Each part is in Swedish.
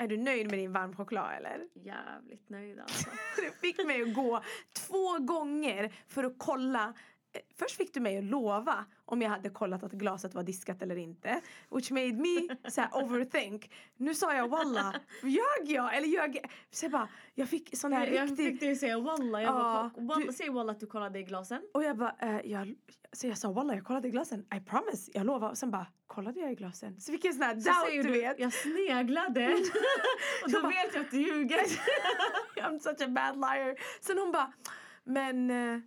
Är du nöjd med din varm choklad eller? Jävligt nöjd alltså. Du fick mig att gå två gånger för att kolla Först fick du mig att lova om jag hade kollat att glaset var diskat eller inte. Which made me så overthink. Nu sa jag walla, ljög jag? Eller ljög jag? Så jag bara, jag fick sån här Jag, jag riktig... fick dig säga walla. Jag Ja, bara, walla du- Säg walla att du kollade i glasen. Och jag bara, eh, jag, så jag sa walla jag kollade i glasen. I promise, jag lovar. Och sen bara, kollade jag i glasen? Så fick jag sån här Så doubt säger du vet. jag sneglade. och då bara- vet jag att du ljuger. I'm such a bad liar. Sen hon bara, men eh,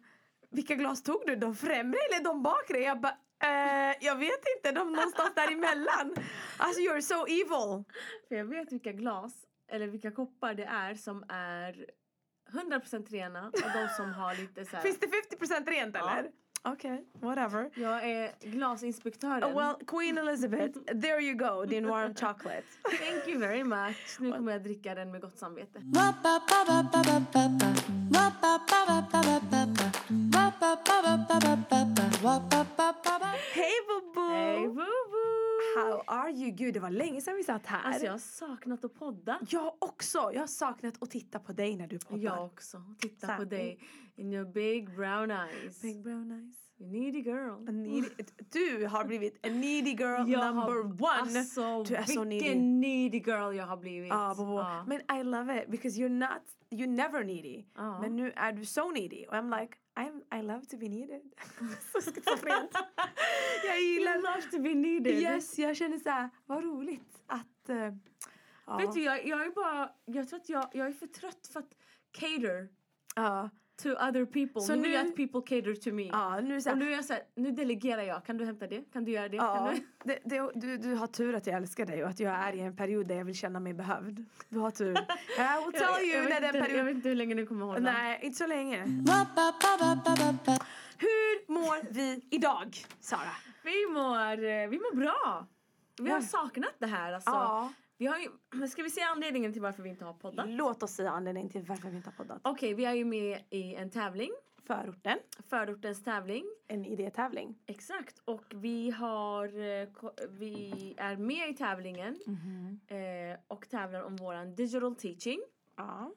vilka glas tog du? De främre eller de bakre? Jag bara, eh, jag vet inte, de någonstans däremellan. Alltså you're so evil. För jag vet vilka glas, eller vilka koppar det är som är 100% rena och de som har lite så här. Finns det 50% rent eller? Okej, whatever. Jag är glasinspektören. Oh, well, Queen Elizabeth, there you go, din warm chocolate. Thank you very much. Nu kommer jag dricka den med gott samvete. Gud, det var länge sedan vi satt här. Alltså jag har saknat att podda. Jag också. Jag har saknat att titta på dig när du poddar. Jag också. Titta på Exakt. dig. In your big brown eyes. Big brown eyes. You needy girl. A needy, du har blivit a needy girl Jag number har, one. Alltså du är så vilken needy. needy girl jag har blivit. Bobo. Ja. Men I love it because you're not, you're never needy. Ja. Men nu är du so needy. Och I'm like, I'm, I love to be needed. så schizofrent. jag gillar You love to be needed. Yes, jag känner så här, vad roligt att... eh, ja. Vet du, jag, jag är bara, jag tror att jag, jag är för trött för att cater Ja, to other people. Så nu att people cater to me. ja, nu så Och här, nu är jag så här, nu delegerar jag. Kan du hämta det? Kan du göra det? Kan Ja, du? det, det, du, du har tur att jag älskar dig och att jag är i en period där jag vill känna mig behövd. Du har tur. I will tell jag, you jag, när den inte, jag perioden... vet inte hur länge du kommer hålla. Nej, inte så länge. Hur mår vi idag, Sara? Vi mår, eh, vi mår bra. Vi har saknat det här alltså. Ja. Vi har ju, ska vi se anledningen till varför vi inte har poddat? Låt oss säga anledningen till varför vi inte har poddat. Okej, vi är ju med i en tävling. Förorten, Förortens tävling. en idétävling. Exakt. Och vi har, eh, vi är med i tävlingen. Eh, och tävlar om våran digital teaching. Ja.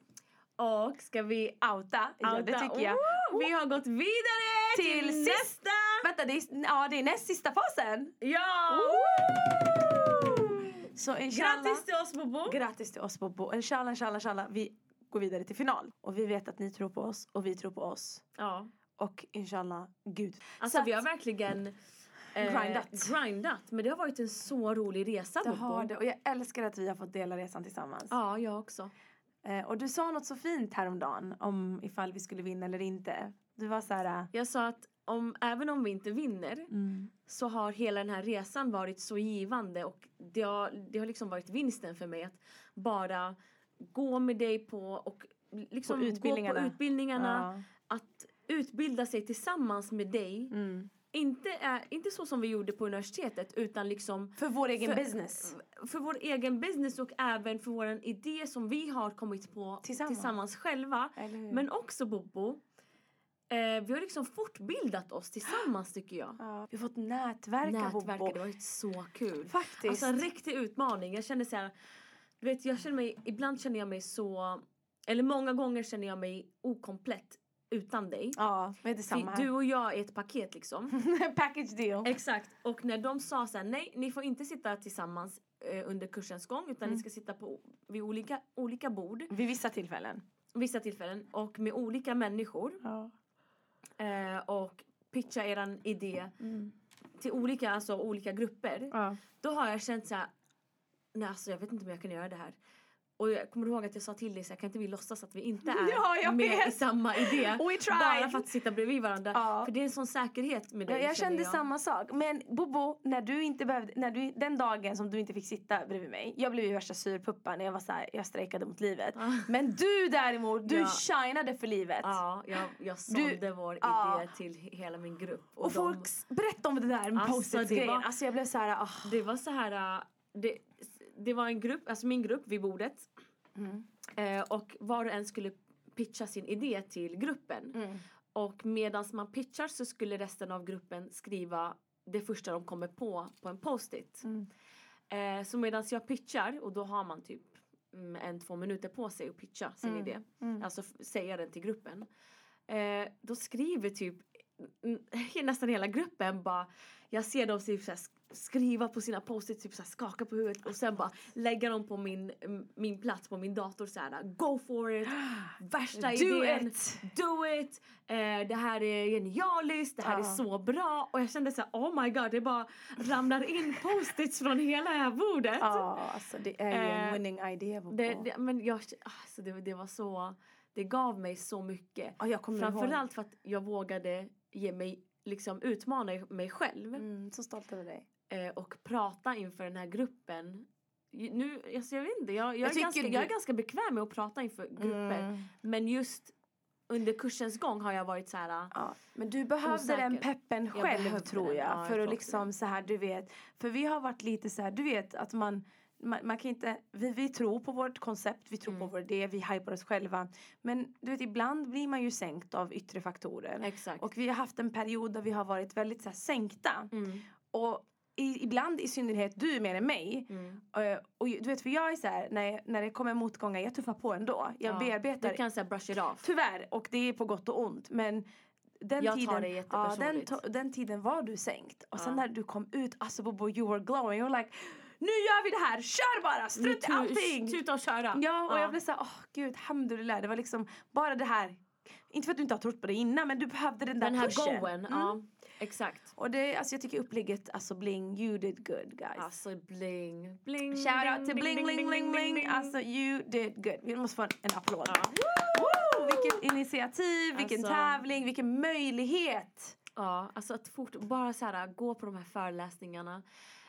Och ska vi Outa, ja det outa- tycker jag. Woo! Vi har gått vidare Till till, nästa! Vänta, det är, ja, det är näst sista fasen. Ja! Så inshallah. Grattis till oss Bobo! Grattis till oss Bobo. Inshallah, inshallah, inshallah. Vi går vidare till final. Och vi vet att ni tror på oss och vi tror på oss. Ja. Och inshallah, Gud. Alltså Så vi har verkligen eh, Grindat. grindat. Men det har varit en så rolig resa Det Bobo. har det. Och jag älskar att vi har fått dela resan tillsammans. Ja, jag också. Eh, och du sa något så fint häromdagen om ifall vi skulle vinna eller inte. Du var så här... Jag sa att om, även om vi inte vinner Mm. så har hela den här resan varit så givande och det har, det har liksom varit vinsten för mig att bara gå med dig på och liksom På utbildningarna. gå på utbildningarna. Ja. Att utbilda sig tillsammans med dig. Mm. Inte, är, inte så som vi gjorde på universitetet utan liksom För vår egen För- business. för vår egen business och även för vår idé som vi har kommit på Tillsammans. tillsammans, själva. Men också Bobo, vi har liksom fortbildat oss tillsammans tycker jag. Ja. Vi har fått nätverka, Nätverket, Bobo. det har varit så kul. Faktiskt. Alltså en riktig utmaning. Jag känner så här, du vet jag känner mig, ibland känner jag mig så, eller många gånger känner jag mig okomplett utan dig. ja, men det är samma För här. Du och jag är ett paket liksom. Package deal. Exakt. Och när de sa så här, nej ni får inte sitta tillsammans eh, under kursens gång utan Mm. ni ska sitta på, vid olika, olika bord Vid vissa tillfällen. vissa tillfällen och med olika människor Ja. Eh, och pitcha eran idé Mm. till olika, alltså, olika grupper. Ja. Då har jag känt så här, nej alltså jag vet inte om jag kan göra det här. Och jag kommer ihåg att jag sa till dig så här, kan inte vi låtsas att vi inte är Ja, jag med vet. i samma idé? Bara för att sitta bredvid varandra. Ja. För det är en sån säkerhet med dig Ja, jag kände samma sak. Men Bobo, när du inte behövde, när du, den dagen som du inte fick sitta bredvid mig. Jag blev ju värsta surpuppan när jag var så här, jag strejkade mot livet. Ja. Men du däremot, du Ja. shinade för livet. Ja, jag, jag sålde vår ja. idé till hela min grupp. Och, de- folk, berätta om det där med Alltså, post-it det grejen. var- Alltså jag blev så här, ah. Det var så här, äh, det, det var en grupp, alltså min grupp vid bordet. Mm. Eh, och var och en skulle pitcha sin idé till gruppen. Mm. Och medan man pitchar så skulle resten av gruppen skriva det första de kommer på på en post-it. Mm. Eh, så medan jag pitchar och då har man typ mm, en, två minuter på sig att pitcha sin Mm. idé. Mm. Alltså säga den till gruppen. Eh, då skriver typ nästan hela gruppen bara, jag ser dem typ skriva på sina post typ skaka på huvudet och sen bara lägga dem på min, min plats på min dator så här go for it, värsta Do idén, it! do it, eh, det här är genialiskt, det här är Ja. så bra och jag kände så här, oh my god det bara ramlar in post-its från hela det här bordet. Ja, alltså det är ju en Eh, winning idea. Bobo. Det, det, men jag, alltså det, det var så, det gav mig så mycket. ja, jag kommer ihåg. Framförallt för att jag vågade ge mig, liksom utmana mig själv Mm, så stolt över dig. Eh, och prata inför den här gruppen. Nu, alltså jag vet inte, jag, jag, Jag är, ganska, du- jag är ganska bekväm med att prata inför grupper. Mm. Men just under kursens gång har jag varit så här. Ja, men du behövde Osäker. den peppen Jag själv behövde tror jag. Ja, jag för att liksom så här, du vet. För vi har varit lite så här, du vet att man man, man kan inte, vi, vi tror på vårt koncept, vi tror på Mm. vår idé, vi hypar oss själva. Men du vet ibland blir man ju sänkt av yttre faktorer. Exakt. Och vi har haft en period där vi har varit väldigt så här, sänkta. mm, Och i, ibland i synnerhet du mer än mig. mm. Eh, och du vet för jag är så här, när, när det kommer motgångar, jag tuffar på ändå. Jag Ja, bearbetar Du kan säga brush it off. Tyvärr, och det är på gott och ont. Men den, Jag tar tiden, det ja, den, jättepersonligt. den tiden var du sänkt. Och sen Ja. när du kom ut, alltså Bobo, you were glowing. You were like, nu gör vi det här, kör bara, strunt i allting! Tuta och köra. Ja, och jag blev såhär, åh gud, hamdulillah. Det var liksom bara det här. Inte för att du inte har trott på det innan, men du behövde den där Den här pushen. goen. Mm. Ja, exakt. Och det, alltså jag tycker upplägget, alltså bling, you did good guys. Alltså bling, bling. Shout out till bling, bling, bling, bling. Alltså you did good. Vi måste få en, en applåd. Ja. Woo! Vilket initiativ, vilken Alltså- tävling, vilken möjlighet. Ja, alltså att fort, bara så här, gå på de här föreläsningarna.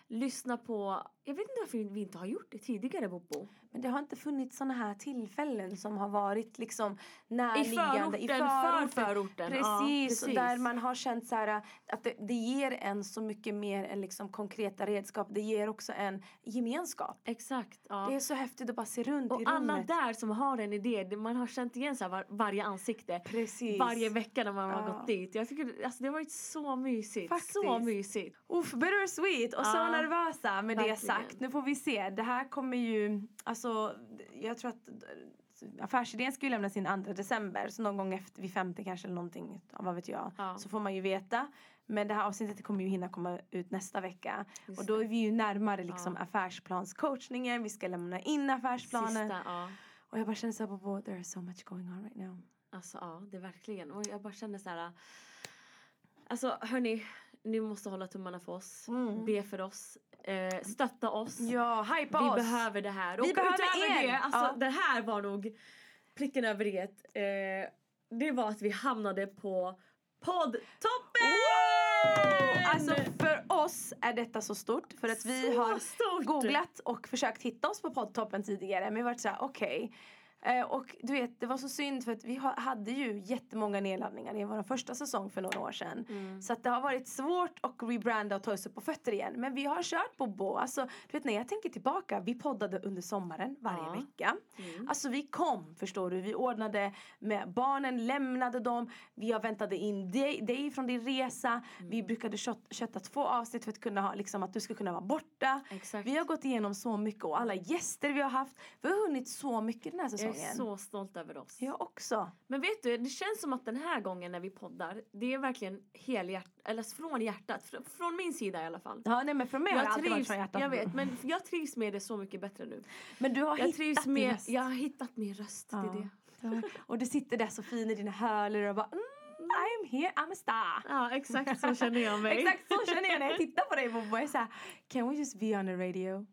Lyssna på, jag vet inte varför vi inte har gjort det tidigare Bobo. Men det har inte funnits såna här tillfällen som har varit liksom närliggande. I förorten, för förorten. Ja, Precis, och precis. där man har känt så här, att det, det ger en så mycket mer än liksom konkreta redskap. Det ger också en gemenskap. Exakt. Ja. Det är så häftigt att bara se runt och i alla rummet. där som har en idé, det- man har känt igen så var, varje ansikte. Precis. Varje vecka när man har Ja. gått dit. Jag tycker alltså, det har varit så mysigt. Så Faktiskt. mysigt. Uff, bittersweet och så Ja, nervösa med det verkligen. sagt. Nu får vi se. Det här kommer ju, alltså jag tror att affärsidén ska ju lämnas in 2 december. Så någon gång efter, vid femte kanske eller någonting, vad vet jag. Ja. Så får man ju veta. Men det här avsnittet kommer ju hinna komma ut nästa vecka. Just och då är vi ju närmare liksom Ja. affärsplanscoachningen. Vi ska lämna in affärsplanen. Sista, ja. Och jag bara känner såhär, Bobo, there is so much going on right now. Alltså ja, det är verkligen. Och jag bara känner så här. Alltså hörni, ni måste hålla tummarna för oss. Mm. Be för oss. Eh, stötta oss. Ja, hypa vi oss! behöver det här. Vi och behöver utöver er. det, alltså Ja. det här var nog pricken över i ett. Eh, det var att vi hamnade på poddtoppen! Wow! Alltså för oss är detta så stort för att vi Så har stort. googlat och försökt hitta oss på poddtoppen tidigare men vi varit såhär okej. Eh, och du vet det var så synd för att vi ha, hade ju jättemånga nedladdningar i vår första säsong för några år sedan. Mm. Så att det har varit svårt att rebranda och ta sig upp på fötter igen. Men vi har kört Bobo. Alltså, du vet när jag tänker tillbaka, vi poddade under sommaren varje Ja. vecka. Mm. Alltså vi kom, förstår du. Vi ordnade med barnen, lämnade dem. Vi väntade in dig, dig från din resa. Vi Mm. brukade kött, kötta två avsnitt för att kunna ha, liksom att du ska kunna vara borta. Exakt. Vi har gått igenom så mycket och alla gäster vi har haft. Vi har hunnit så mycket den här jag säsongen. är så stolt över oss. Jag också. Men vet du, det känns som att den här gången när vi poddar, det är verkligen helhjärt, eller från hjärtat, fr- från min sida i alla fall. Ja, nej, men för mig har det Jag alltid varit trivs, från hjärtat. jag vet, men jag trivs med det så mycket bättre nu. Men du har Jag hittat trivs din med, röst. jag har hittat min röst, det är Ja. det. Ja. Och du sitter där så fin i dina hörlurar och bara mm, I'm here, I'm a star. Ja, exakt så känner jag mig. Exakt så känner jag när jag tittar på dig Bobo. Jag är såhär, can we just be on the radio?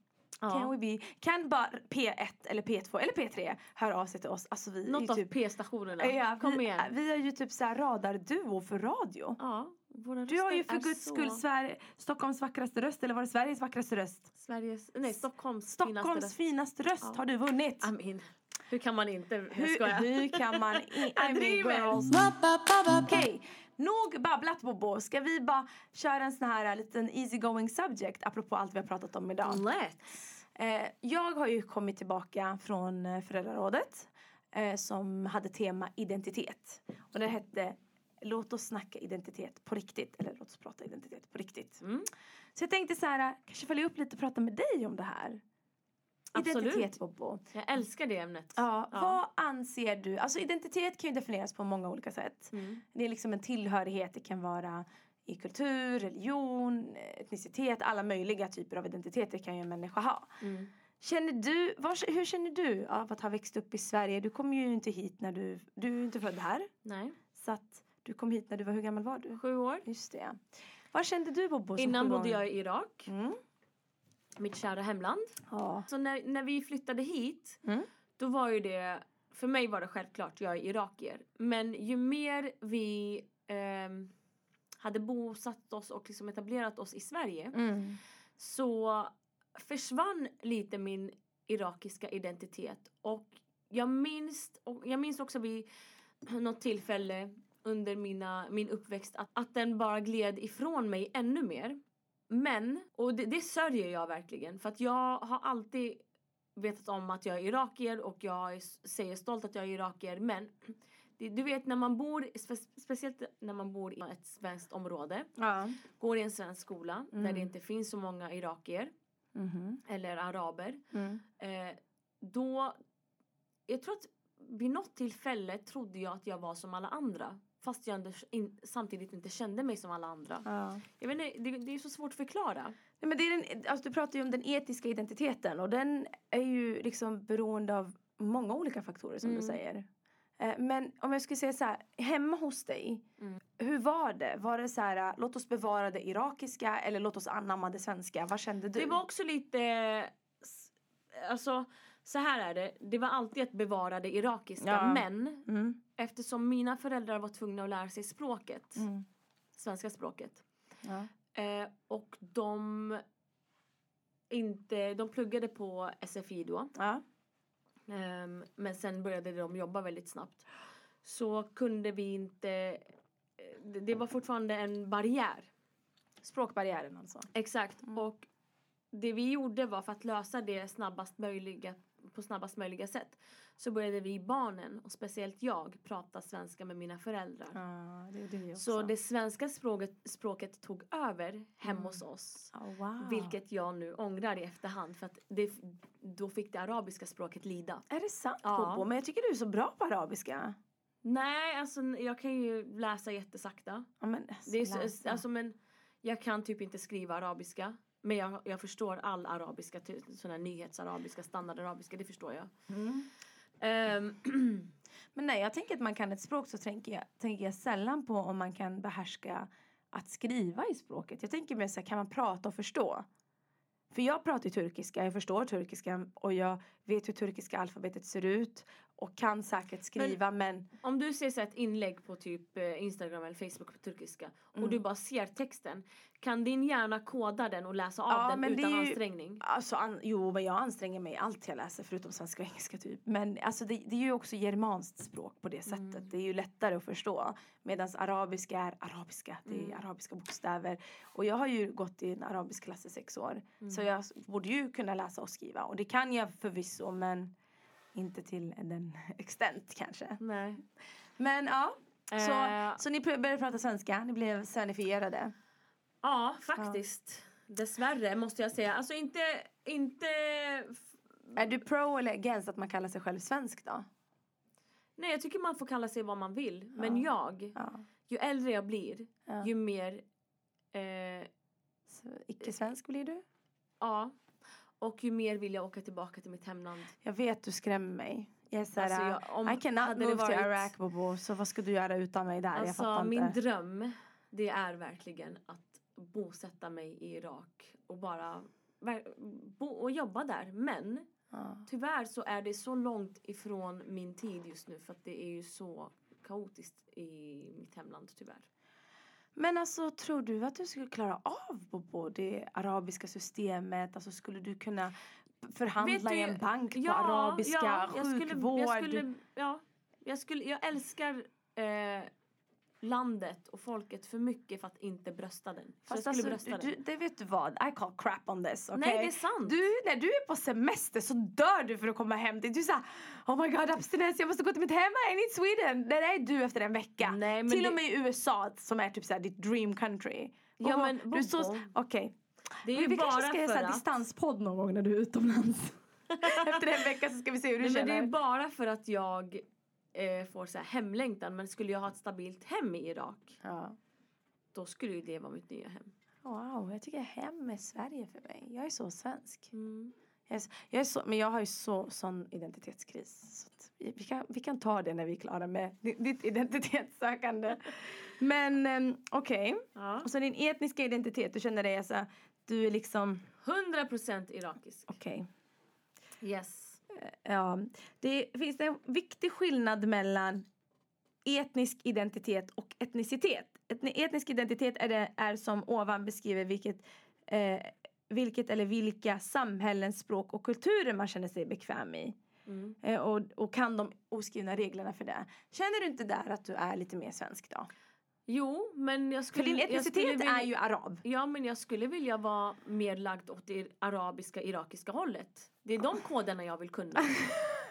Can Ja. we be, kan bara P1 eller P2 eller P3 höra av sig till oss? Alltså vi är Något ju av typ, P-stationerna. ja, Kom vi, igen. vi är ju typ såhär radarduo för radio. Ja, våra Du har ju för guds så- skull Sver- Stockholms vackraste röst, eller var det Sveriges vackraste röst? Sveriges, nej Stockholms, Stockholms finaste finaste röst Ja. har du vunnit. röst. I mean, hur kan man inte, Hur, hur kan man... I, I Jag mean girls. Okej, nog babblat Bobo. Ska vi bara köra en sån här liten easy going subject apropå allt vi har pratat om idag? Let's. Eh, jag har ju kommit tillbaka från eh, föräldrarådet eh, som hade tema identitet. Och det hette Låt oss snacka identitet på riktigt. Eller låt oss prata identitet på riktigt. Mm. Så jag tänkte så här, kanske följa upp lite och prata med dig om det här. Absolut. Identitet Bobo. Jag älskar det ämnet. Ja, Ja. Vad anser du? Alltså identitet kan ju definieras på många olika sätt. Mm. Det är liksom en tillhörighet. Det kan vara i kultur, religion, etnicitet. Alla möjliga typer av identiteter kan ju en människa ha. Mm. Känner du, var, hur känner du av att ha växt upp i Sverige? Du kom ju inte hit när du, du är inte född här. Nej, Så att du kom hit när du var, hur gammal var du? sju år. Just det. Vad kände du Bobo som Innan bodde jag i Irak, Mm. Mitt kära hemland. Ja. Så när, när vi flyttade hit, Mm. då var ju det, för mig var det självklart, jag är irakier. Men ju mer vi ehm, hade bosatt oss och liksom etablerat oss i Sverige Mm. så försvann lite min irakiska identitet. Och jag minns, och jag minns också vid något tillfälle under mina, min uppväxt att, att den bara gled ifrån mig ännu mer. Men, och det, det sörjer jag verkligen för att jag har alltid vetat om att jag är irakier och jag är, säger stolt att jag är irakier men du vet när man bor, spe, speciellt när man bor i ett svenskt område, Ja. går i en svensk skola där Mm. det inte finns så många irakier Mhm. eller araber. Mm. Eh, då, jag tror att vid något tillfälle trodde jag att jag var som alla andra. Fast jag ändå in, samtidigt inte kände mig som alla andra. Ja. Jag vet inte, det, det är så svårt att förklara. Nej, men det är den, alltså du pratar ju om den etiska identiteten och den är ju liksom beroende av många olika faktorer som du Mm. säger. Eh, Men om jag skulle säga så här, hemma hos dig, Mm. hur var det? Var det så här, låt oss bevara det irakiska eller låt oss anamma det svenska? Vad kände du? Det var också lite... Alltså, så här är det. Det var alltid att bevara det irakiska. Ja. Men Mm. Eftersom mina föräldrar var tvungna att lära sig språket, Mm. svenska språket. Ja. Eh, och de inte, de pluggade på SFI då. Ja. Ehm, men sen började de jobba väldigt snabbt. Så kunde vi inte, eh, det, det var fortfarande en barriär. Språkbarriären alltså. Exakt. Mm. Och det vi gjorde var för att lösa det snabbast möjliga, på snabbast möjliga sätt. Så började vi barnen, och speciellt jag, prata svenska med mina föräldrar. Ja, det det också. Så det svenska språket, språket tog över hemma Mm. hos oss. Oh, wow. Vilket jag nu ångrar i efterhand för att det, då fick det arabiska språket lida. Är det sant Ja. Bobo? Men jag tycker du är så bra på arabiska. Nej, alltså jag kan ju läsa jättesakta. Ja, men, alltså, Det är så, alltså, men jag kan typ inte skriva arabiska. Men jag, jag förstår all arabiska, här nyhetsarabiska, standardarabiska, det förstår jag. Mm. Ehm, Men nej, jag tänker att man kan ett språk så tänker jag, tänker jag sällan på om man kan behärska att skriva i språket. Jag tänker mer så här, kan man prata och förstå? För jag pratar ju turkiska, jag förstår turkiska och jag vet hur turkiska alfabetet ser ut och kan säkert skriva men, om du ser så ett inlägg på typ eh, Instagram eller Facebook på turkiska och Mm. du bara ser texten. Kan din hjärna koda den och läsa av Ja, den men utan ju- ansträngning? alltså an, jo men jag anstränger mig allt jag läser förutom svenska och engelska typ. Men alltså det, det är ju också germanskt språk på det sättet. Mm. Det är ju lättare att förstå. Medan arabiska är arabiska, det är Mm. arabiska bokstäver. Och jag har ju gått i en arabisk klass i sex år. Mm. Så jag borde ju kunna läsa och skriva. Och det kan jag förvisso men inte till den extent kanske. Nej. Men ja, så, Eh, så ni började prata svenska, ni blev svenifierade. Ja, faktiskt. Dessvärre måste jag säga. Alltså inte, inte... Är du pro eller against att man kallar sig själv svensk då? Nej, jag tycker man får kalla sig vad man vill. Men jag, Ja. ju äldre jag blir, Ja. ju mer... Eh, icke-svensk blir du? ja. Och ju mer vill jag åka tillbaka till mitt hemland. Jag vet du skrämmer mig. Jag är såhär, Alltså, jag- om- I cannot move to varit- Iraq Bobo, så vad ska du göra utan mig där? jag Alltså fattar min inte. dröm, det är verkligen att bosätta mig i Irak och bara bo och jobba där. Men Ja. tyvärr så är det så långt ifrån min tid just nu för att det är ju så kaotiskt i mitt hemland tyvärr. Men alltså tror du att du skulle klara av Bobo det arabiska systemet? Alltså skulle du kunna förhandla Vet i du- en bank på Ja, arabiska, ja, jag skulle, sjukvård? jag skulle, ja, jag skulle, jag älskar eh, landet och folket för mycket för att inte brösta den. Så Fast jag skulle alltså, brösta du, den. det vet du vad, I call crap on this. Okay? Nej det är sant. Du, när du är på semester så dör du för att komma hem. Du är såhär, oh my god abstinens, jag måste gå till mitt hem, I need Sweden. Det där är du efter en vecka. Nej, men till det- och med i USA som är typ såhär ditt dream country. Ja, men du så, okej. det är Men ju vi bara kanske ska göra att... distanspodd någon gång när du är utomlands. Efter en vecka så ska vi se hur du Nej, men känner. det är bara för att jag eh, får så här hemlängtan. Men skulle jag ha ett stabilt hem i Irak, Ja. då skulle ju det vara mitt nya hem. Wow, jag tycker hem är Sverige för mig. Jag är så svensk. Mm. Jag är, så- jag är så, men jag har ju så, sån identitetskris. Så vi, vi, kan, vi kan ta det när vi är klara med di- ditt identitetssökande. Men um, okej. Ja. Och så din etniska identitet, du känner dig alltså, du är liksom, 100% irakisk. okej. Yes. Ja, det finns en viktig skillnad mellan etnisk identitet och etnicitet. Etni- Etnisk identitet är, det, är som ovan beskriver vilket, eh, vilket eller vilka samhällens språk och kulturer man känner sig bekväm i. Mm. Eh, och, och kan de oskrivna reglerna för det. Känner du inte där att du är lite mer svensk då? Jo, men jag För skulle... din jag skulle etnicitet vilja- är ju arab. Ja, men jag skulle vilja vara mer lagd åt det arabiska, irakiska hållet. Det är de koderna jag vill kunna.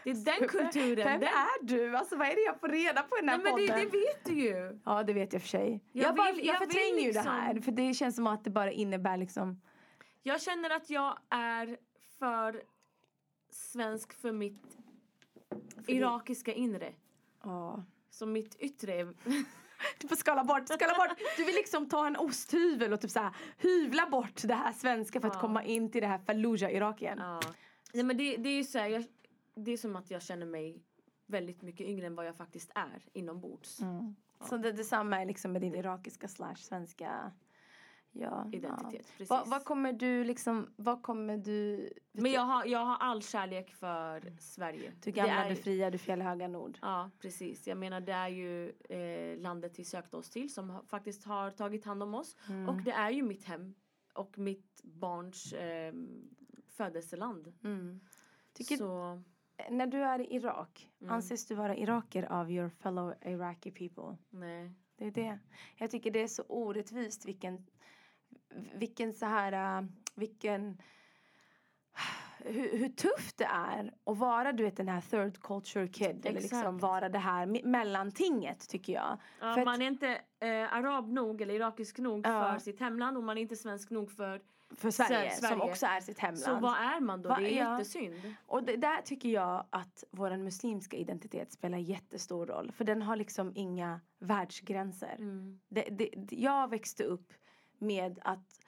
Det är den kulturen. Vem den... är du? Alltså vad är det jag får reda på i den här Nej, men det, podden? det vet du ju. Ja det vet jag för sig. Jag Jag, bara, vill- jag, jag vill förtränger ju det liksom- här för det känns som att det bara innebär liksom Jag känner att jag är för svensk för mitt det- irakiska inre. Ja. Så mitt yttre är... Du får skala bort, skala bort. Du vill liksom ta en osthyvel och typ så här, hyvla bort det här svenska för att Ja. komma in till det här Fallujah-Irakien. Ja. Nej, men det, det är ju så här, jag, det är som att jag känner mig väldigt mycket yngre än vad jag faktiskt är inombords. Mm. Så det, detsamma är liksom med din irakiska slash svenska ja, Identitet, Ja. precis. Vad, vad kommer du liksom, vad kommer du... Men jag har, jag har all kärlek för Sverige. Du gamla, är- du fria, du fjällhöga nord. Ja, precis. Jag menar det är ju eh, landet vi sökte oss till som har, faktiskt har tagit hand om oss. Mm. Och det är ju mitt hem och mitt barns eh, födelseland. Mm. Tycker, Så När du är i Irak, Mm. anses du vara iraker av your fellow Iraqi people? nej. Det är det. Jag tycker det är så orättvist vilken, vilken så här, äh, vilken hur, hur tufft det är att vara du vet den här third culture kid eller liksom Exakt. vara det här me- mellantinget tycker jag. Ja, För att- man är inte eh, arab nog eller irakisk nog Ja. för sitt hemland och man är inte svensk nog för... För Sverige, Sverige. som också är sitt hemland. Så vad är man då? Va- det är ja. jättesynd. Och det, där tycker jag att vår muslimska identitet spelar jättestor roll. För den har liksom inga världsgränser. Mm. Det, det- jag växte upp med att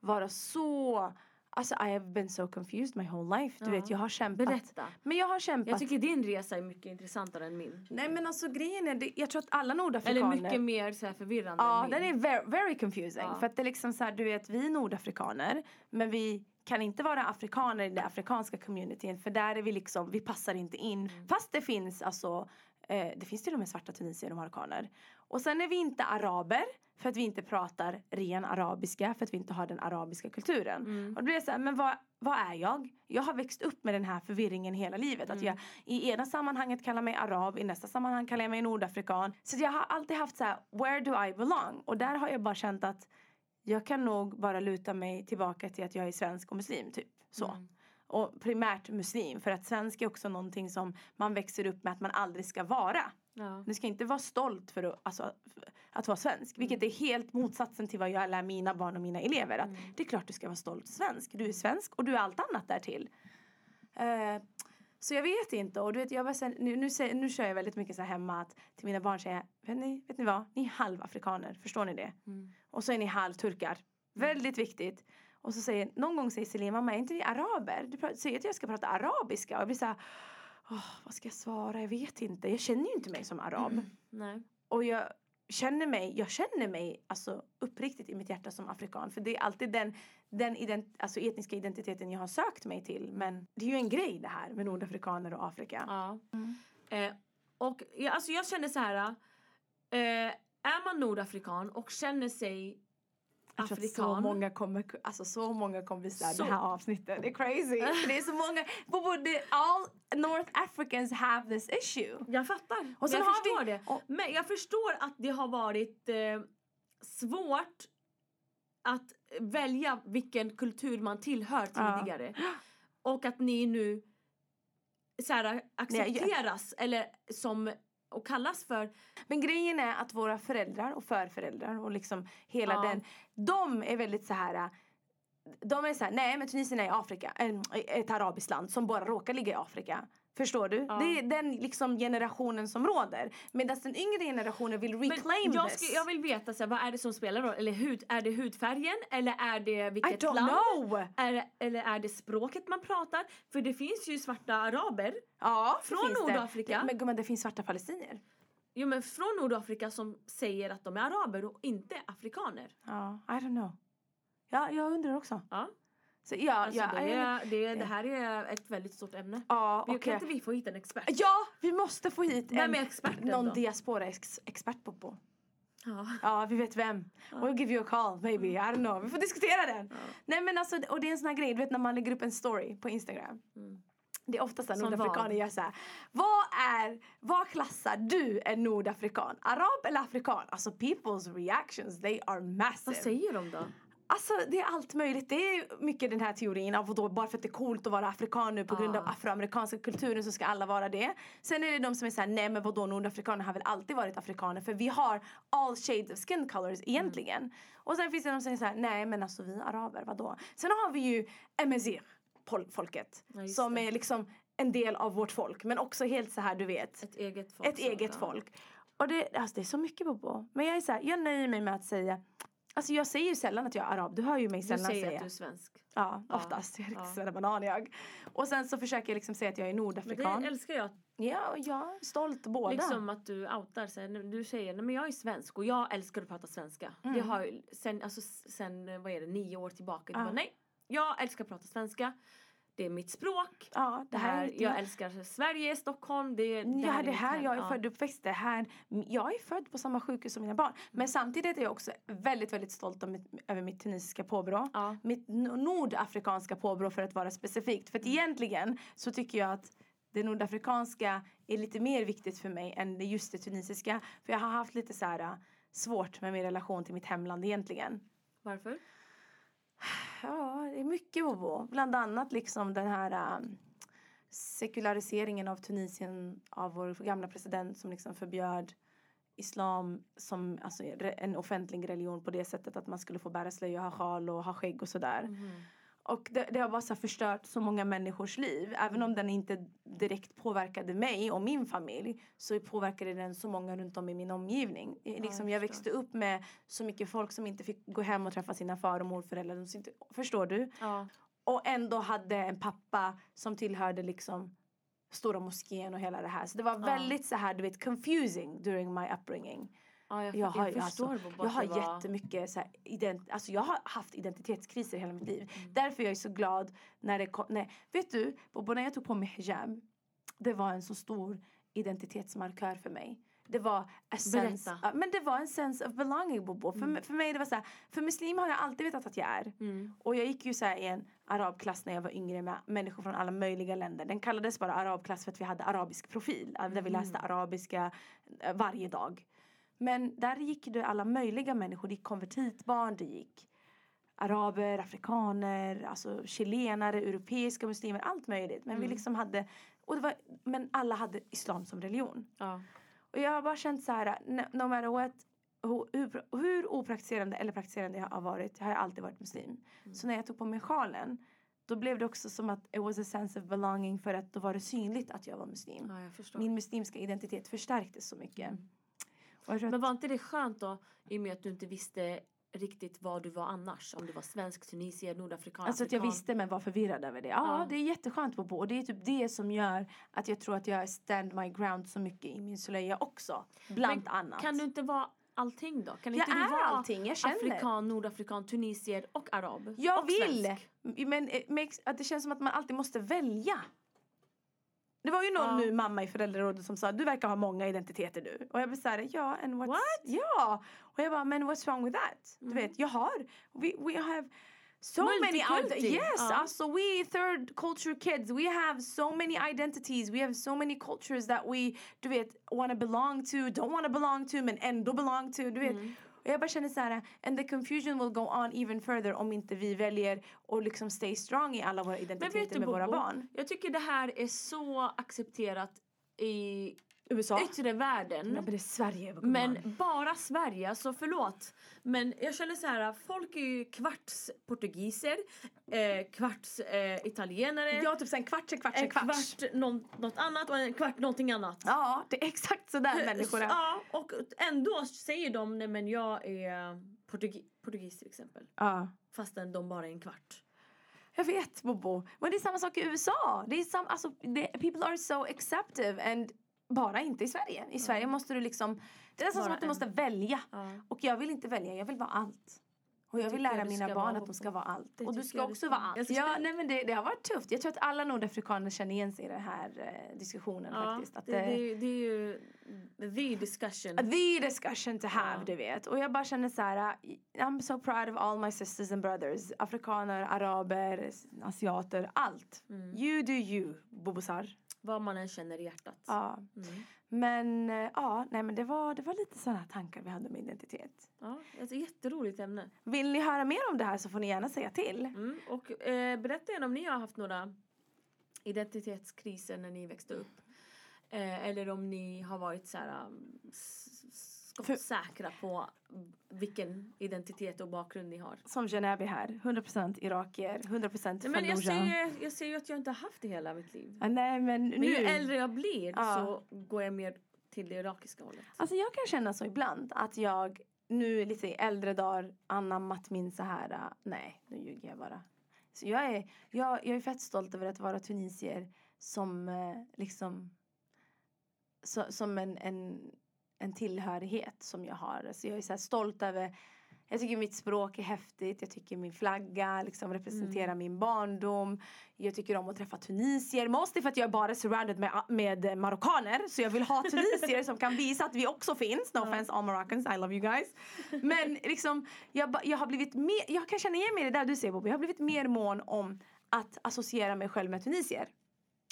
vara så... Alltså I have been so confused my whole life. Du Ja. vet, jag har kämpat. Berätta. Men jag har kämpat. Jag tycker din resa är mycket intressantare än min. Nej men alltså grejen är, det, jag tror att alla Eller nordafrikaner... mycket mer så här förvirrande Ja, än den min. är very, very confusing. Ja. För att det är liksom så här, du vet, vi är nordafrikaner. Men vi kan inte vara afrikaner i det afrikanska communityn. För där är vi liksom, vi passar inte in. Mm. Fast det finns alltså, eh, det finns till och med svarta tunisier och marockaner. Och sen är vi inte araber. För att vi inte pratar ren arabiska. För att vi inte har den arabiska kulturen. Mm. Och då blir det så här, men vad, vad är jag? Jag har växt upp med den här förvirringen hela livet. Att Mm. jag i ena sammanhanget kallar mig arab, i nästa sammanhang kallar jag mig nordafrikan. Så jag har alltid haft så här, where do I belong? Och där har jag bara känt att jag kan nog bara luta mig tillbaka till att jag är svensk och muslim typ. Så. Mm. Och primärt muslim. För att svensk är också någonting som man växer upp med att man aldrig ska vara. Ja. Du ska inte vara stolt för att, alltså, att vara svensk. Vilket är helt motsatsen till vad jag lär mina barn och mina elever. Att Det är klart du ska vara stolt svensk. Du är svensk och du är allt annat därtill. Eh, så jag vet inte. Och du vet, jag bara, nu, nu, säger, nu kör jag väldigt mycket så här hemma att till mina barn säger vet ni, vet ni vad? Ni är halvafrikaner, förstår ni det? Mm. Och så är ni halvturkar. Väldigt viktigt. Och så säger, någon gång säger Selin, mamma är inte vi araber? Du säger att jag ska prata arabiska. Och jag blir så här, "Åh, vad ska jag svara? Jag vet inte. Jag känner ju inte mig som arab. Nej. Och jag känner mig, jag känner mig alltså uppriktigt i mitt hjärta som afrikan. För det är alltid den, den ident, alltså etniska identiteten jag har sökt mig till. Men det är ju en grej det här med nordafrikaner och Afrika. Ja. Mm. Eh, och jag, alltså jag känner så här. Eh, är man nordafrikan och känner sig Jag att så afrikan. många kommer, alltså så många kommer såhär, Så- det här avsnittet, det är crazy. Det är så många, but, but the, all North Africans have this issue. Jag fattar. Och sen jag har förstår vi- det. och- Men jag förstår att det har varit eh, svårt att välja vilken kultur man tillhör Ja. tidigare. Och att ni nu så här, accepteras eller som och kallas för Men grejen är att våra föräldrar och förföräldrar och liksom hela Ja. den, de är väldigt så här de är såhär, nej men Tunisien är i Afrika, en- ett arabiskt land som bara råkar ligga i Afrika. Förstår du? Ja. Det är den liksom generationen som råder. Medan den yngre generationen vill Men reclaim jag, this. ska, jag vill veta så här, vad är det som spelar roll? Eller hud, är det hudfärgen? Eller är det I vilket don't land? know! Är, eller är det språket man pratar? För det finns ju svarta araber. Ja, Från. Nordafrika? Det, men gumman, det finns svarta palestinier. Jo men från Nordafrika som säger att de är araber och inte afrikaner. Ja, I don't know. Ja, jag undrar också. Ja. Så, ja, Alltså ja, det, är, det, det här är ett väldigt stort ämne. ja, Vi, okej. Kan inte vi få hit en expert? Ja, vi måste få hit Vem en, någon då? diaspora-expert på på. Ja. Ja, vi vet vem. We'll give you a call maybe. I don't know. Vi får diskutera den. Ja. Nej men alltså, och det är en sån här grej, du vet när man lägger upp en story på Instagram. Mm. Det är ofta så här Som nordafrikaner gör så här. Vad är, vad klassar du en nordafrikan? Arab eller afrikan? Alltså people's reactions, they are massive. Vad säger de då? Alltså det är allt möjligt. Det är mycket den här teorin av då bara för att det är coolt att vara afrikan nu på grund av Ah. afroamerikanska kulturen så ska alla vara det. Sen är det de som är såhär, nej men vadå nordafrikaner har väl alltid varit afrikaner för vi har all shades of skin colors egentligen. Och sen finns det de som säger såhär, nej men alltså vi araber, vadå? Sen har vi ju Emezir, pol- folket, Ja, som är liksom en del av vårt folk men också helt så här du vet Ett eget folk. ett eget folk. Och det, alltså det är så mycket Bobo. Men jag är så här, jag nöjer mig med att säga Alltså jag säger ju sällan att jag är arab, du hör ju mig Du sällan säger säga. att du är svensk. Ja, Ja, oftast. Jag är ja. riktigt banan jag. Och sen så försöker jag liksom säga att jag är Men nordafrikan. det älskar jag. Ja, jag är stolt båda. Liksom att du outar sig. Du säger nej men jag är svensk och jag älskar att prata svenska. Mm. Det har sen, alltså, sen vad är det, nio år tillbaka. Du Ja. bara, nej, jag älskar att prata svenska. Det är mitt språk. ja, Det här, jag älskar Sverige, Stockholm. Det, det Ja, är det här, jag är Ja. född och uppväxt det här. Jag är född på samma sjukhus som mina barn. Men samtidigt är jag också väldigt, väldigt stolt över mitt, över mitt tunisiska påbrå. Ja. Mitt no- nordafrikanska påbrå för att vara specifikt. För att Mm. egentligen så tycker jag att det nordafrikanska är lite mer viktigt för mig än det just det tunisiska. För jag har haft lite så här äh, svårt med min relation till mitt hemland egentligen. Varför? Ja, det är mycket Bobo. Bland annat liksom den här um, sekulariseringen av Tunisien av vår gamla president som liksom förbjöd islam som alltså, en offentlig religion på det sättet att man skulle få bära slöja, ha sjal och ha skägg och sådär. Mm. Och det, det har bara så förstört så många människors liv. Även om den inte direkt påverkade mig och min familj så påverkade den så många runt om i min omgivning. Eh, liksom, jag växte upp med så mycket folk som inte fick gå hem och träffa sina far och morföräldrar. Inte, förstår du? Ja. Och ändå hade en pappa som tillhörde liksom Stora moskén och hela det här. Så det var väldigt så här, du vet, confusing during my upbringing. Ja, jag, Jag har, jag förstår alltså, jag har var... jättemycket så här, ident, alltså jag har haft identitetskriser hela mitt liv. Mm. Därför är jag så glad när det kom, nej, vet du, Bobo, när jag tog på mig hijab, det var en så stor identitetsmarkör för mig. Det var a sense, ja, men det var en sense of belonging Bobo. För, Mm. för mig det var så här, för muslim har jag alltid vetat att jag är. Mm. Och jag gick ju så i en arabklass när jag var yngre med människor från alla möjliga länder. Den kallades bara arabklass för att vi hade arabisk profil. Där vi Mhm. läste arabiska eh, varje dag. Men där gick det alla möjliga människor. Det gick konvertitbarn, det gick araber, afrikaner, alltså chilenare, europeiska muslimer, allt möjligt. Men vi Mm. liksom hade, och det var, men alla hade islam som religion. Ja. Och jag har bara känt så här, no, matter what, hur, hur, opraktiserande eller praktiserande jag har varit, har jag alltid varit muslim. Mm. Så när jag tog på mig sjalen, då blev det också som att it was a sense of belonging för att då var det synligt att jag var muslim. ja, jag. Min muslimska identitet förstärktes så mycket. Mm. Men var inte det skönt då i och med att du inte visste riktigt vad du var annars? Om du var svensk, tunisier, nordafrikan, alltså att jag visste men var förvirrad över det. Ja, Ja. det är jätteskönt på och det är typ det som gör att jag tror att jag stand my ground så mycket i min slöja också. Bland annat. Kan du inte vara allting då? Kan jag inte du är vara allting, jag känner. afrikan, nordafrikan, tunisier och arab? Jag och vill! Svensk? Men eh, makes- att det känns som att man alltid måste välja. Det var ju någon Ja. nu mamma i föräldrarådet som sa du verkar ha många identiteter du. Och jag blev såhär, ja and what's... What? Ja! Och jag bara, men what's wrong with that? Du Mm. vet, jag har, we, we have so many... Ide- Yes! Ja. Alltså we third culture kids, we have so many identities, we have so many cultures that we, du vet, wanna belong to, don't wanna belong to, men ändå belong to, du vet. Mm. Och jag bara känner så här, and the confusion will go on even further om inte vi väljer att liksom stay strong i alla våra identiteter du med våra Bobo, barn. jag tycker det här är så accepterat i USA? yttre världen. Ja, men Sverige. Men bara Sverige, alltså förlåt. Men jag känner så här, folk är ju kvarts portugiser, eh, kvarts eh, italienare, Ja, typ så en kvarts, en kvarts, en kvarts. kvart någon, något annat och en kvart någonting annat. Ja, det är exakt sådär människor är. Ja, och ändå säger de nej men jag är portugi- portugis till exempel. Ja. Fastän de bara är en kvart. Jag vet Bobo. Men det är samma sak i USA. Det är sam, alltså, det, people are so acceptive and bara inte i Sverige. I Sverige måste du liksom, det är nästan som att du måste välja. Ja. Och jag vill inte välja, jag vill vara allt. Och jag vill lära mina barn att de ska vara allt. Det och du ska också vara allt. Ja, nej, men det, det har varit tufft. Jag tror att alla nordafrikaner känner igen sig i den här eh, diskussionen Ja, faktiskt. Att det, det, det är ju the discussion. the discussion to have, Ja. du vet. Och jag bara känner så här, uh, I'm so proud of all my sisters and brothers. Afrikaner, araber, asiater, allt. Mm. You do you, bobosar. Vad man än känner i hjärtat. Ja. Mm. Men uh, ja, nej men det var, det var lite sådana tankar vi hade med identitet. Ja, ett jätteroligt ämne. Vill ni höra mer om det här så får ni gärna säga till. Mm. Och eh, berätta gärna om ni har haft några identitetskriser när ni växte upp. Eh, eller om ni har varit så här um, s- skottsäkra på vilken identitet och bakgrund ni har. Som Genevi här, 100% irakier, 100% Nej, men jag, ser, ju- jag ser ju att jag inte har haft det hela mitt liv. Ja, nej men nu. Men ju äldre jag blir Ja. så går jag mer till det irakiska hållet. Alltså jag kan känna så ibland att jag nu lite i äldre dagar anammat min så här, uh, nej nu ljuger jag bara. Så jag är, jag, jag är fett stolt över att vara tunisier som eh, liksom så, som en, en, en tillhörighet som jag har. Så jag är så stolt över jag tycker mitt språk är häftigt, jag tycker min flagga liksom representerar min barndom. Jag tycker om att träffa tunisier, mostly för att jag är bara surrounded med, med marockaner. Så jag vill ha tunisier som kan visa att vi också finns. No offense all Moroccans, I love you guys. Men liksom, jag, jag har blivit mer, jag kan känna igen mig i det där du säger Bobby. Jag har blivit mer mån om att associera mig själv med tunisier.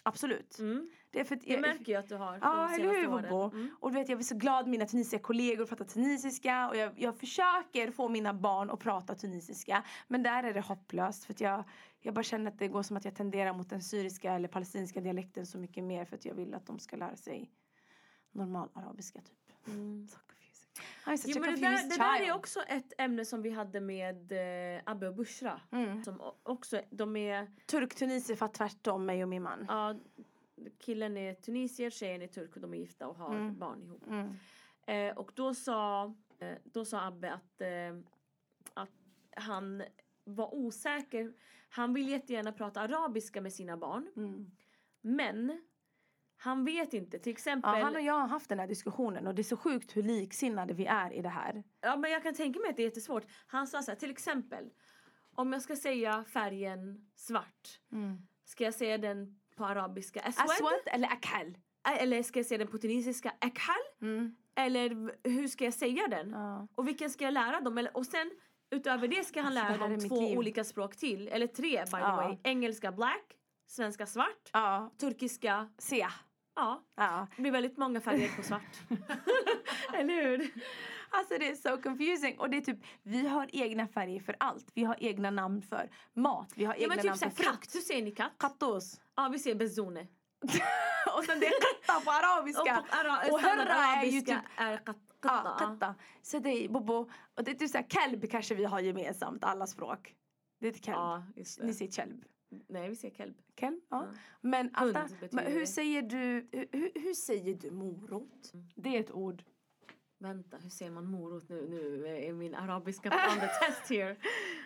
Absolut. Mm. Det är för att Jag märker ju att du har Ja, eller hur. Bobo? Mm. Och du vet, jag blir så glad mina tunisiska kollegor pratar tunisiska och jag, jag försöker få mina barn att prata tunisiska. Men där är det hopplöst för att jag, jag bara känner att det går som att jag tenderar mot den syriska eller palestinska dialekten så mycket mer för att jag vill att de ska lära sig normal arabiska typ. Mm. I'm such Jo, a men det, där, det där är också ett ämne som vi hade med eh, Abbe och Bushra. Mm. Som också, de är, Turk-tunisier för tvärtom mig och min man. ja, killen är tunisier, tjejen är turk och de är gifta och har Mm. barn ihop. Mm. Eh, och då sa, eh, då sa Abbe att, eh, att han var osäker. Han vill jättegärna prata arabiska med sina barn. Mm. Men han vet inte. Till exempel. Ja, han och jag har haft den här diskussionen och det är så sjukt hur liksinnade vi är i det här. Ja men jag kan tänka mig att det är jättesvårt. Han sa så här, till exempel. Om jag ska säga färgen svart. Ska jag säga den på arabiska aswad? Aswad eller akhal? Eller ska jag säga den på tunisiska akhal? Mm. Eller hur ska jag säga den? Ja. Och vilken ska jag lära dem? Och sen utöver det ska han Alltså, lära dem två liv. olika språk till. Eller tre by the Ja. way. Engelska black, svenska svart, turkiska, se. Ja. Ja. Det blir väldigt många färger på svart. Eller hur? Alltså det är so confusing. Och det är typ, vi har egna färger för allt. Vi har egna namn för mat. Vi har ja egna men typ namn för frukt. Hur säger ni katt? Kattos. Ja vi säger bezone. och sen det är katta på arabiska. Och, på ara- Och hörra är ju typ- är kat, Ja, katta. ja. katta. Så det är bobo. Och det är typ såhär, kelb kanske vi har gemensamt, alla språk. Det är kelb. Ja, Ni säger kelb. Nej vi säger kelb. Kelb, ja. Ja. Men, Atta, men hur säger du, hur, hur, säger du morot? Det är ett ord. Vänta, hur säger man morot nu? Nu är min arabiska the test here.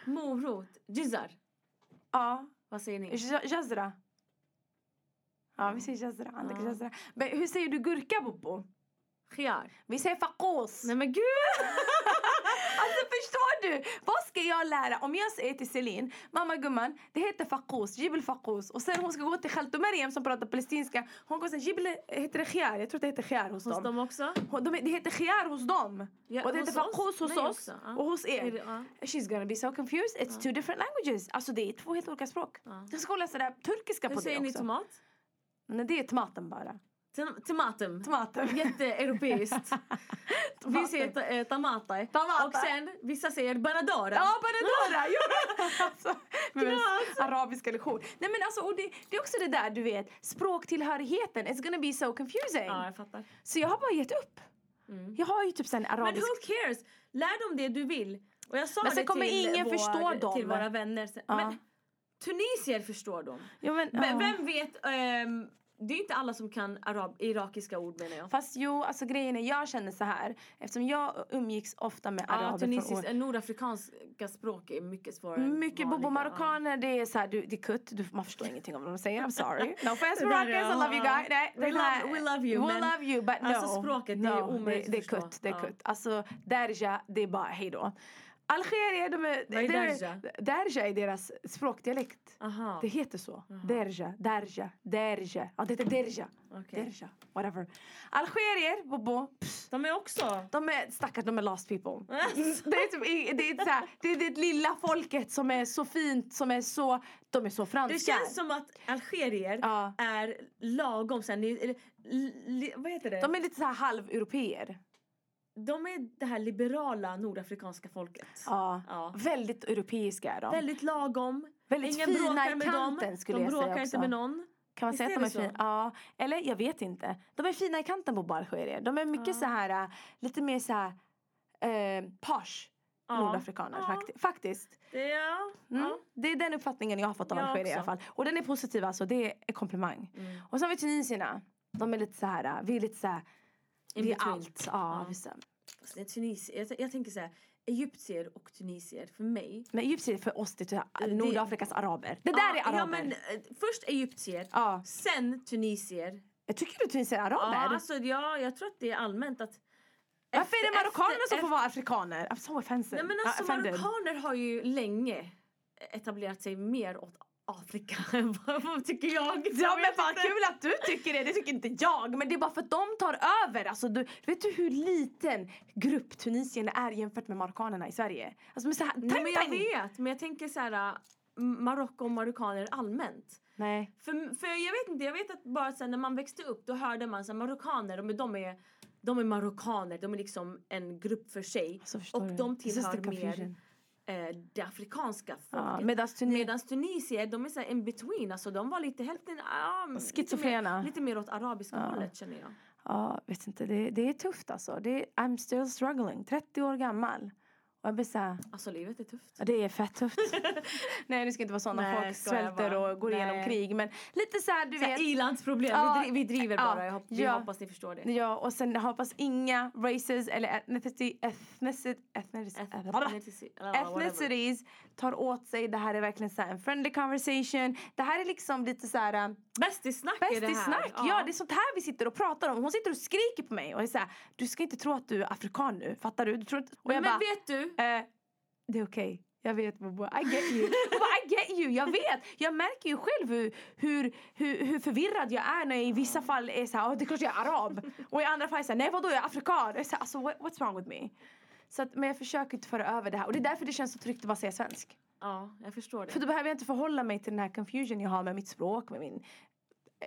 Morot. Jizar. Ja, Vad säger ni? Ja- Jazra. Ja, vi säger jazra. Ja. Men hur säger du gurka, Bobo? Khiyar. Vi säger fakos. Nej men gud! Alltså förstår du? Vad ska jag lära? Om jag säger till Celine, mamma gumman, det heter fakos, jibel fakos. Och sen hon ska gå till Khalto Mariam som pratar palestinska. Hon går säga jibel, heter det khiyar? Jag tror det heter khiyar hos, Hos dem. dem också? Hon- De, det heter khiyar hos dem. Ja, och det heter fakos hos oss. ja. Och hos er. ja. She's gonna be so confused. It's two different languages. Alltså det är två helt olika språk. Ja. Jag ska läsa det här turkiska Hur på säger det ni också. tomat? Nej, det är tomaten bara. Tom- Tomatum. Tomater. Jätteeuropeiskt. Vi säger eh, tamata. Tamata. Och sen vissa säger banadora. Ja, Banadora! Jo. alltså, Knas. arabiska lektion. Nej men alltså, och det, det är också det där du vet, språktillhörigheten, it's gonna be so confusing. Ja, jag fattar. Så jag har bara gett upp. Mm. Jag har ju typ sen Men arabisk... who cares? Lär dem det du vill. Och jag sa Men sen kommer ingen vår, förstå dem. till våra vänner. Sen- Ja. Men tunisier förstår dem. Ja, men, Men ja. vem vet? ehm, det är inte alla som kan arab, irakiska ord menar jag. Fast jo, alltså grejen är, jag känner så här eftersom jag umgicks ofta med Ja, araber från tunisiskt, år. nordafrikanska språk är mycket svårare Mycket bobo marockaner, det är så här, du, det är kutt, du, man förstår ingenting av vad de säger, I'm sorry. No offense Moroccans, I love you guys. Nej, We love- we love you, We men love you, but no. alltså språket, det är no, omöjligt det, det är kutt, det är kutt. Alltså, derja, det är bara hejdå. Algerier, de är... Vad är derja? Derja är deras språkdialekt. Aha, Det heter så. Derja, derja, derja. Ja, det heter derja. okej. Derja, whatever. Algerier, bobo, De är också... de är stackars, de är lost people. Det är, typ, det, är så här, det är det lilla folket som är så fint, som är så, de är så franska. Det känns som att algerier Ja. är lagom sen, eller, li, vad heter det? De är lite så här halveuropeer. De är det här liberala nordafrikanska folket. Ja. Ja. Väldigt europeiska är de. Väldigt lagom. Väldigt Ingen fina bråkar i med kanten dem. skulle de jag säga bråkar också. inte med någon. Kan man Visst säga att de är så? fina? Ja. Eller jag vet inte. De är fina i kanten på algerier. De är mycket Ja. så här, äh, lite mer så här, eh, posh Ja. nordafrikaner Ja. fakti- faktiskt. Det, ja. Mm. ja. Det är den uppfattningen jag har fått av Jag Algeriet i alla fall. Och den är positiv alltså, det är komplimang. Mm. Och så har vi tunisierna. De är lite så här, äh, vi är lite så här, Vi är allt. Ja, Ja. Fast det är Tunisier. Jag, jag tänker så här, egyptier och tunisier för mig. Men egyptier för oss det är typ Det- Nordafrikas araber. Det där är araber. Ja, men, eh, först egyptier, Ja. sen tunisier. Jag tycker du tunisier är araber? Ja, alltså, ja, jag tror att det är allmänt att Varför är det efter- marockanerna som efter- får vara afrikaner? I'm so offensive. Nej men Uh, alltså offended. marockaner har ju länge etablerat sig mer åt Afrika vad, tycker jag? Ja men vad kul att du tycker det, det tycker inte jag. Men det är bara för att de tar över. Alltså, du, vet du hur liten grupp tunisierna är jämfört med marockanerna i Sverige? Alltså, men så här, Nej, men jag vet, men jag tänker så här Marocko och marockaner allmänt. Nej. För, för jag vet inte, jag vet att bara sen när man växte upp då hörde man så här, marockaner, de, de är de är marockaner, de är liksom en grupp för sig. Alltså, och du? de tillhör mer. Eh, det afrikanska Ja, folket. Medan Tunis... Medan tunisier, de är så in between, alltså de var lite hälften, ah, lite, Schizofrena. mer, lite mer åt arabiska Ja. hållet känner jag. Ja, vet inte. Det, det är tufft alltså. Det är, I'm still struggling. 30 år gammal. Och jag blir så här, Alltså livet är tufft. ja, det är fett tufft. Nej, det ska inte vara sådana Nej, folk skojar svälter bara. och går igenom Nej. krig. Men lite så här, du vet. I-landsproblem, Ja, vi, dri- vi driver ja, bara. Jag hop- vi ja. hoppas ni förstår det. Ja, och sen hoppas inga races eller ethnicity, ethnicity, ethnicity, Ethnicity- eller whatever. ethnicities tar åt sig. Det här är verkligen så här en friendly conversation. Det här är liksom lite så här um, Bästisnack är det här. bästisnack. Ja. det är sånt här vi sitter och pratar om. Hon sitter och skriker på mig och är så här, du ska inte tro att du är afrikan nu. Fattar du? du tror inte... Och Men jag bara, vet du? eh, det är okej. Jag vet Bobo, I get you. Bara, I get you, jag vet. Jag märker ju själv hur, hur, hur, hur förvirrad jag är när jag i vissa fall är såhär, oh, det är klart jag är arab. Och i andra fall är jag såhär, nej vadå jag är afrikan. Jag är så här, alltså, what, what's wrong with me? Så att, men jag försöker inte föra över det här och det är därför det känns så tryggt att bara säga svensk. Ja, jag förstår det. För då behöver jag inte förhålla mig till den här confusion jag har med mitt språk, med min,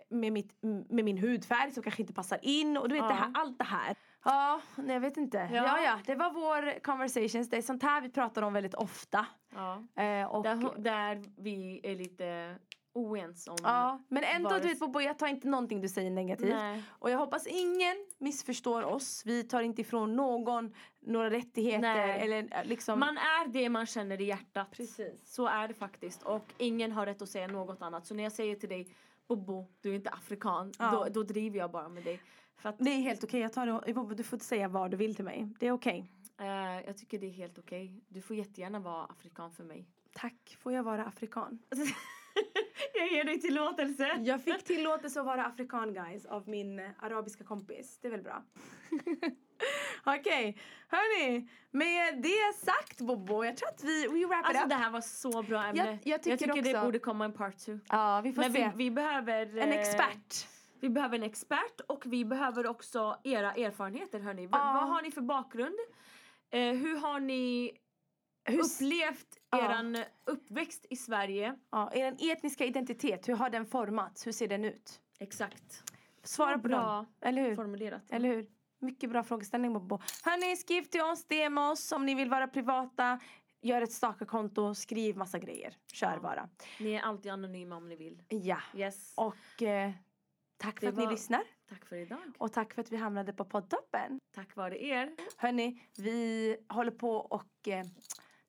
med mitt, med min hudfärg som kanske inte passar in och du vet Ja. det här, allt det här. Ja, nej, jag vet inte. Ja. Ja. ja, det var vår conversations. Det är sånt här vi pratar om väldigt ofta. ja. Eh, och, där, där vi är lite oense om... ja, men ändå, Vare- du vet Bobo, jag tar inte någonting du säger negativt. Nej. Och jag hoppas ingen missförstår oss. Vi tar inte ifrån någon några rättigheter Nej. eller eh, liksom... Man är det man känner i hjärtat. Precis. Så är det faktiskt. Och ingen har rätt att säga något annat. Så när jag säger till dig Bobo, du är inte afrikan. Ja. Då, då driver jag bara med dig. För att Det är helt okej, jag tar det. Du får säga vad du vill till mig. Det är okej. eh, jag tycker det är helt okej. Du får jättegärna vara afrikan för mig. Tack, får jag vara afrikan? jag ger dig tillåtelse. Jag fick tillåtelse att vara afrikan guys av min eh, arabiska kompis. Det är väl bra? Okej, hörni. Med det sagt Bobo, jag tror att vi we wrap it Alltså up. det här var så bra ämne. jag tycker det också- borde komma en part two. Ja, vi får Men se. vi, vi behöver... en eh, expert. Vi behöver en expert och vi behöver också era erfarenheter hörni. Ja. Vad har ni för bakgrund? Eh, hur har ni Hur, upplevt eran uppväxt i Sverige? ja, er etniska identitet, hur har den formats? Hur ser den ut? Exakt. Svara på Bra dem. Eller hur? formulerat. Eller hur? Mycket bra frågeställning Bobo. Hörni, skriv till oss, DM oss om ni vill vara privata. Gör ett Staka-konto, skriv massa grejer. Kör Ja. bara. Ni är alltid anonyma om ni vill. Ja. Yes. Och eh, Tack för att ni lyssnar. Tack för idag. Och tack för att vi hamnade på poddtoppen. Tack vare er. Hörni, vi håller på och eh,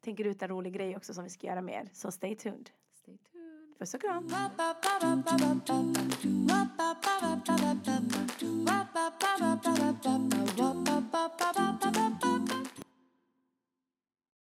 tänker ut en rolig grej också som vi ska göra med er. Så stay tuned. Stay tuned. Puss och kram. Mm.